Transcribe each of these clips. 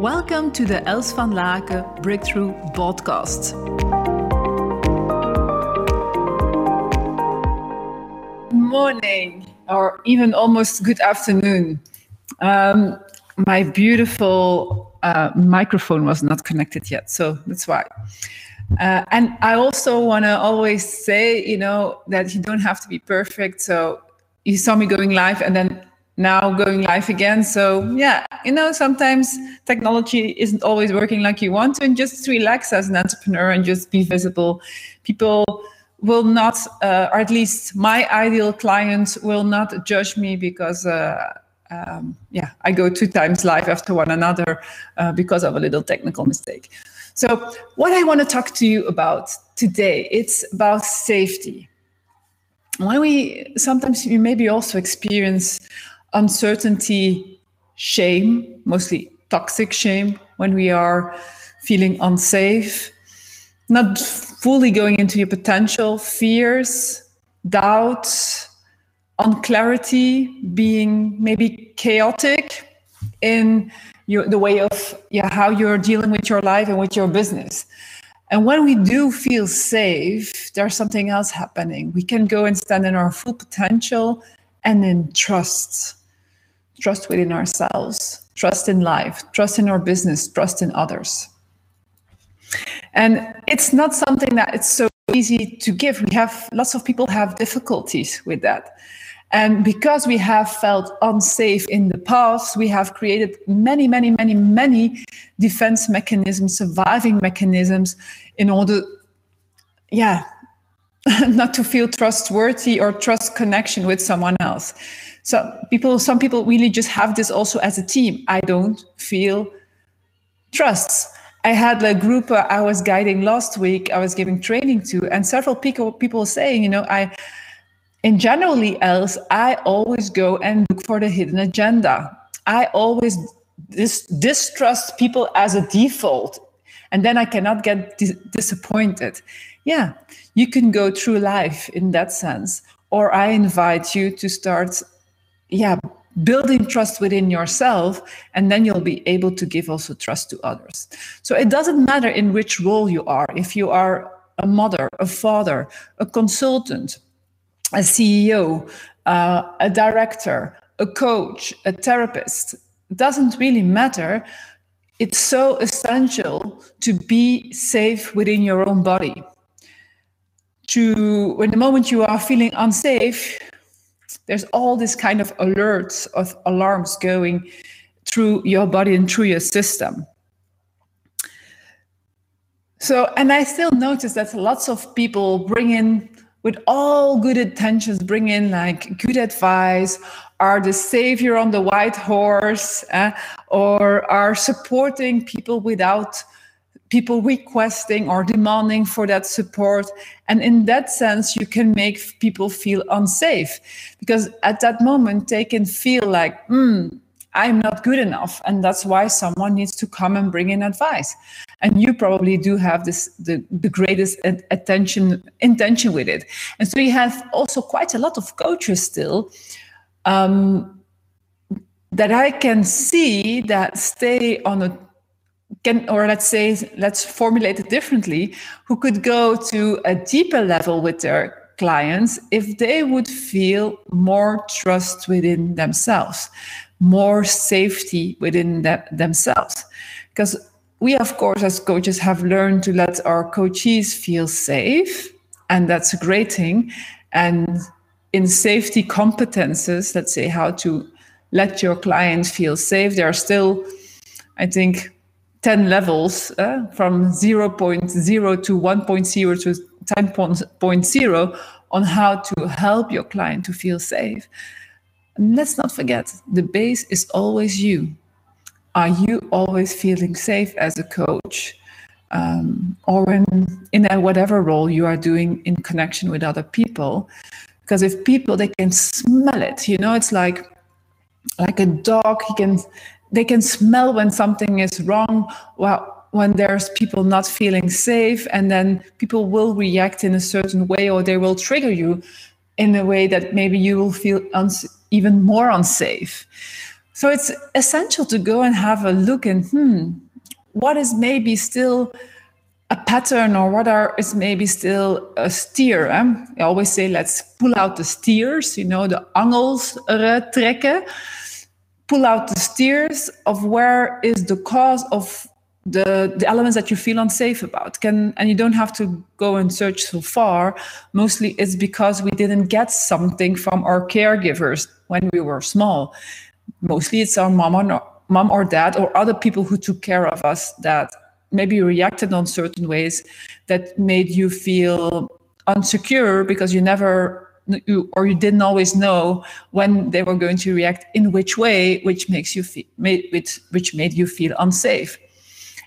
Welcome to the Els van Laken Breakthrough Podcast. Morning, or even almost good afternoon. Um, my beautiful uh, microphone was not connected yet, so that's why. Uh, and I also want to always say, you know, that you don't have to be perfect. So you saw me going live, and then now going live again. So yeah, you know, sometimes technology isn't always working like you want to, and just relax as an entrepreneur and just be visible. People will not, uh, or at least my ideal clients will not judge me because. Uh, um, yeah, I go two times live after one another uh, because of a little technical mistake. So, what I want to talk to you about today, it's about safety. When we sometimes we maybe also experience uncertainty, shame, mostly toxic shame, when we are feeling unsafe, not fully going into your potential, fears, doubts, unclarity, being maybe chaotic in your, the way of yeah, how you're dealing with your life and with your business. And when we do feel safe, there's something else happening. We can go and stand in our full potential and in trust trust within ourselves, trust in life, trust in our business, trust in others. And it's not something that it's so easy to give. We have lots of people have difficulties with that. And because we have felt unsafe in the past, we have created many, many, many, many defense mechanisms, surviving mechanisms in order, yeah, not to feel trustworthy or trust connection with someone else. So people, some people really just have this also as a team. I don't feel trust. I had a group uh, I was guiding last week. I was giving training to, and several people people saying, you know, I in generally else I always go and look for the hidden agenda. I always dis- distrust people as a default, and then I cannot get dis- disappointed. Yeah, you can go through life in that sense, or I invite you to start yeah building trust within yourself and then you'll be able to give also trust to others so it doesn't matter in which role you are if you are a mother a father a consultant a ceo uh, a director a coach a therapist it doesn't really matter it's so essential to be safe within your own body. To when the moment you are feeling unsafe there's all this kind of alerts of alarms going through your body and through your system. So, and I still notice that lots of people bring in, with all good intentions, bring in like good advice, are the savior on the white horse, uh, or are supporting people without people requesting or demanding for that support. And in that sense, you can make people feel unsafe because at that moment, they can feel like, hmm, I'm not good enough. And that's why someone needs to come and bring in advice. And you probably do have this the, the greatest attention intention with it. And so you have also quite a lot of coaches still. Um, that I can see that stay on a can or let's say let's formulate it differently who could go to a deeper level with their clients if they would feel more trust within themselves more safety within themselves. Because we of course as coaches have learned to let our coachees feel safe and that's a great thing. And in safety competences let's say how to let your client feel safe there are still i think 10 levels uh, from 0.0 to 1.0 to 10.0 on how to help your client to feel safe. And let's not forget the base is always you. Are you always feeling safe as a coach? Um, or in, in a whatever role you are doing in connection with other people because if people they can smell it you know it's like like a dog he can they can smell when something is wrong well when there's people not feeling safe and then people will react in a certain way or they will trigger you in a way that maybe you will feel uns- even more unsafe. So it's essential to go and have a look and hmm, what is maybe still a pattern or what are is maybe still a steer. Eh? I always say let's pull out the steers, you know, the angels trekken. Pull out the steers of where is the cause of the, the elements that you feel unsafe about can and you don't have to go and search so far mostly it's because we didn't get something from our caregivers when we were small mostly it's our mom or mom or dad or other people who took care of us that maybe you reacted on certain ways that made you feel unsecure because you never you, or you didn't always know when they were going to react in which way which makes you feel made, which, which made you feel unsafe.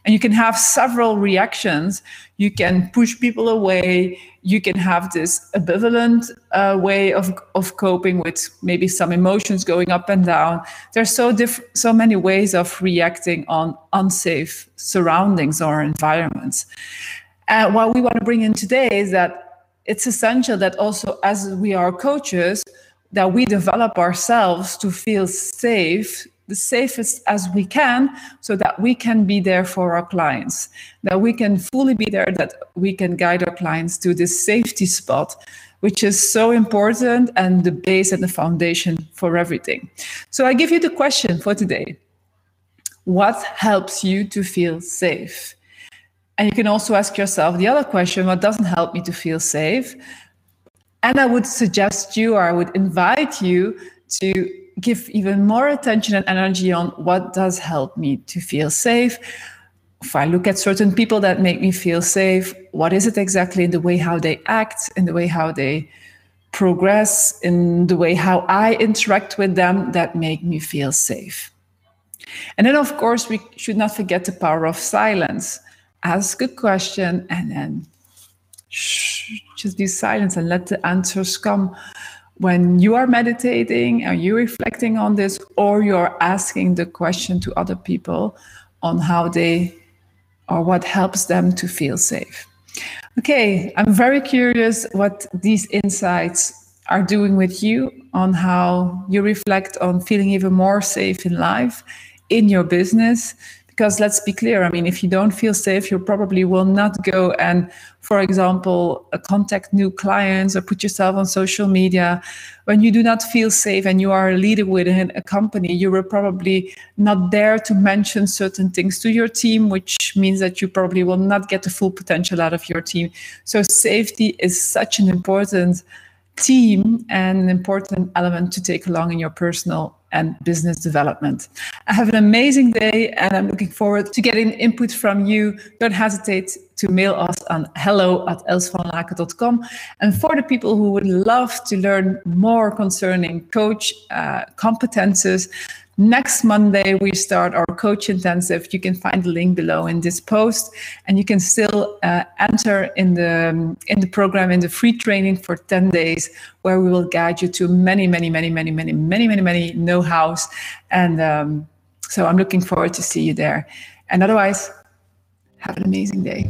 And you can have several reactions. You can push people away you can have this ambivalent uh, way of, of coping with maybe some emotions going up and down. There's so diff- so many ways of reacting on unsafe surroundings or environments. And what we want to bring in today is that it's essential that also as we are coaches, that we develop ourselves to feel safe the safest as we can so that we can be there for our clients, that we can fully be there, that we can guide our clients to this safety spot, which is so important and the base and the foundation for everything. So I give you the question for today What helps you to feel safe? And you can also ask yourself the other question what doesn't help me to feel safe? And I would suggest you or I would invite you to give even more attention and energy on what does help me to feel safe. If I look at certain people that make me feel safe, what is it exactly in the way how they act, in the way how they progress, in the way how I interact with them that make me feel safe? And then, of course, we should not forget the power of silence. Ask a question and then shh, just be silent and let the answers come when you are meditating and you're reflecting on this, or you're asking the question to other people on how they or what helps them to feel safe. Okay, I'm very curious what these insights are doing with you on how you reflect on feeling even more safe in life, in your business, because let's be clear i mean if you don't feel safe you probably will not go and for example uh, contact new clients or put yourself on social media. When you do not feel safe and you are a leader within a company you will probably not dare to mention certain things to your team which means that you probably will not get the full potential out of your team. So safety is such an important team and an important element to take along in your personal and business development. I have an amazing day and I'm looking forward to getting input from you. Don't hesitate to mail us on hello at elsvanlaken.com. And for the people who would love to learn more concerning coach uh, competences, Next Monday, we start our coach intensive. You can find the link below in this post, and you can still uh, enter in the in the program in the free training for 10 days, where we will guide you to many, many, many, many, many, many, many, many know-hows. And um, so I'm looking forward to see you there. And otherwise, have an amazing day.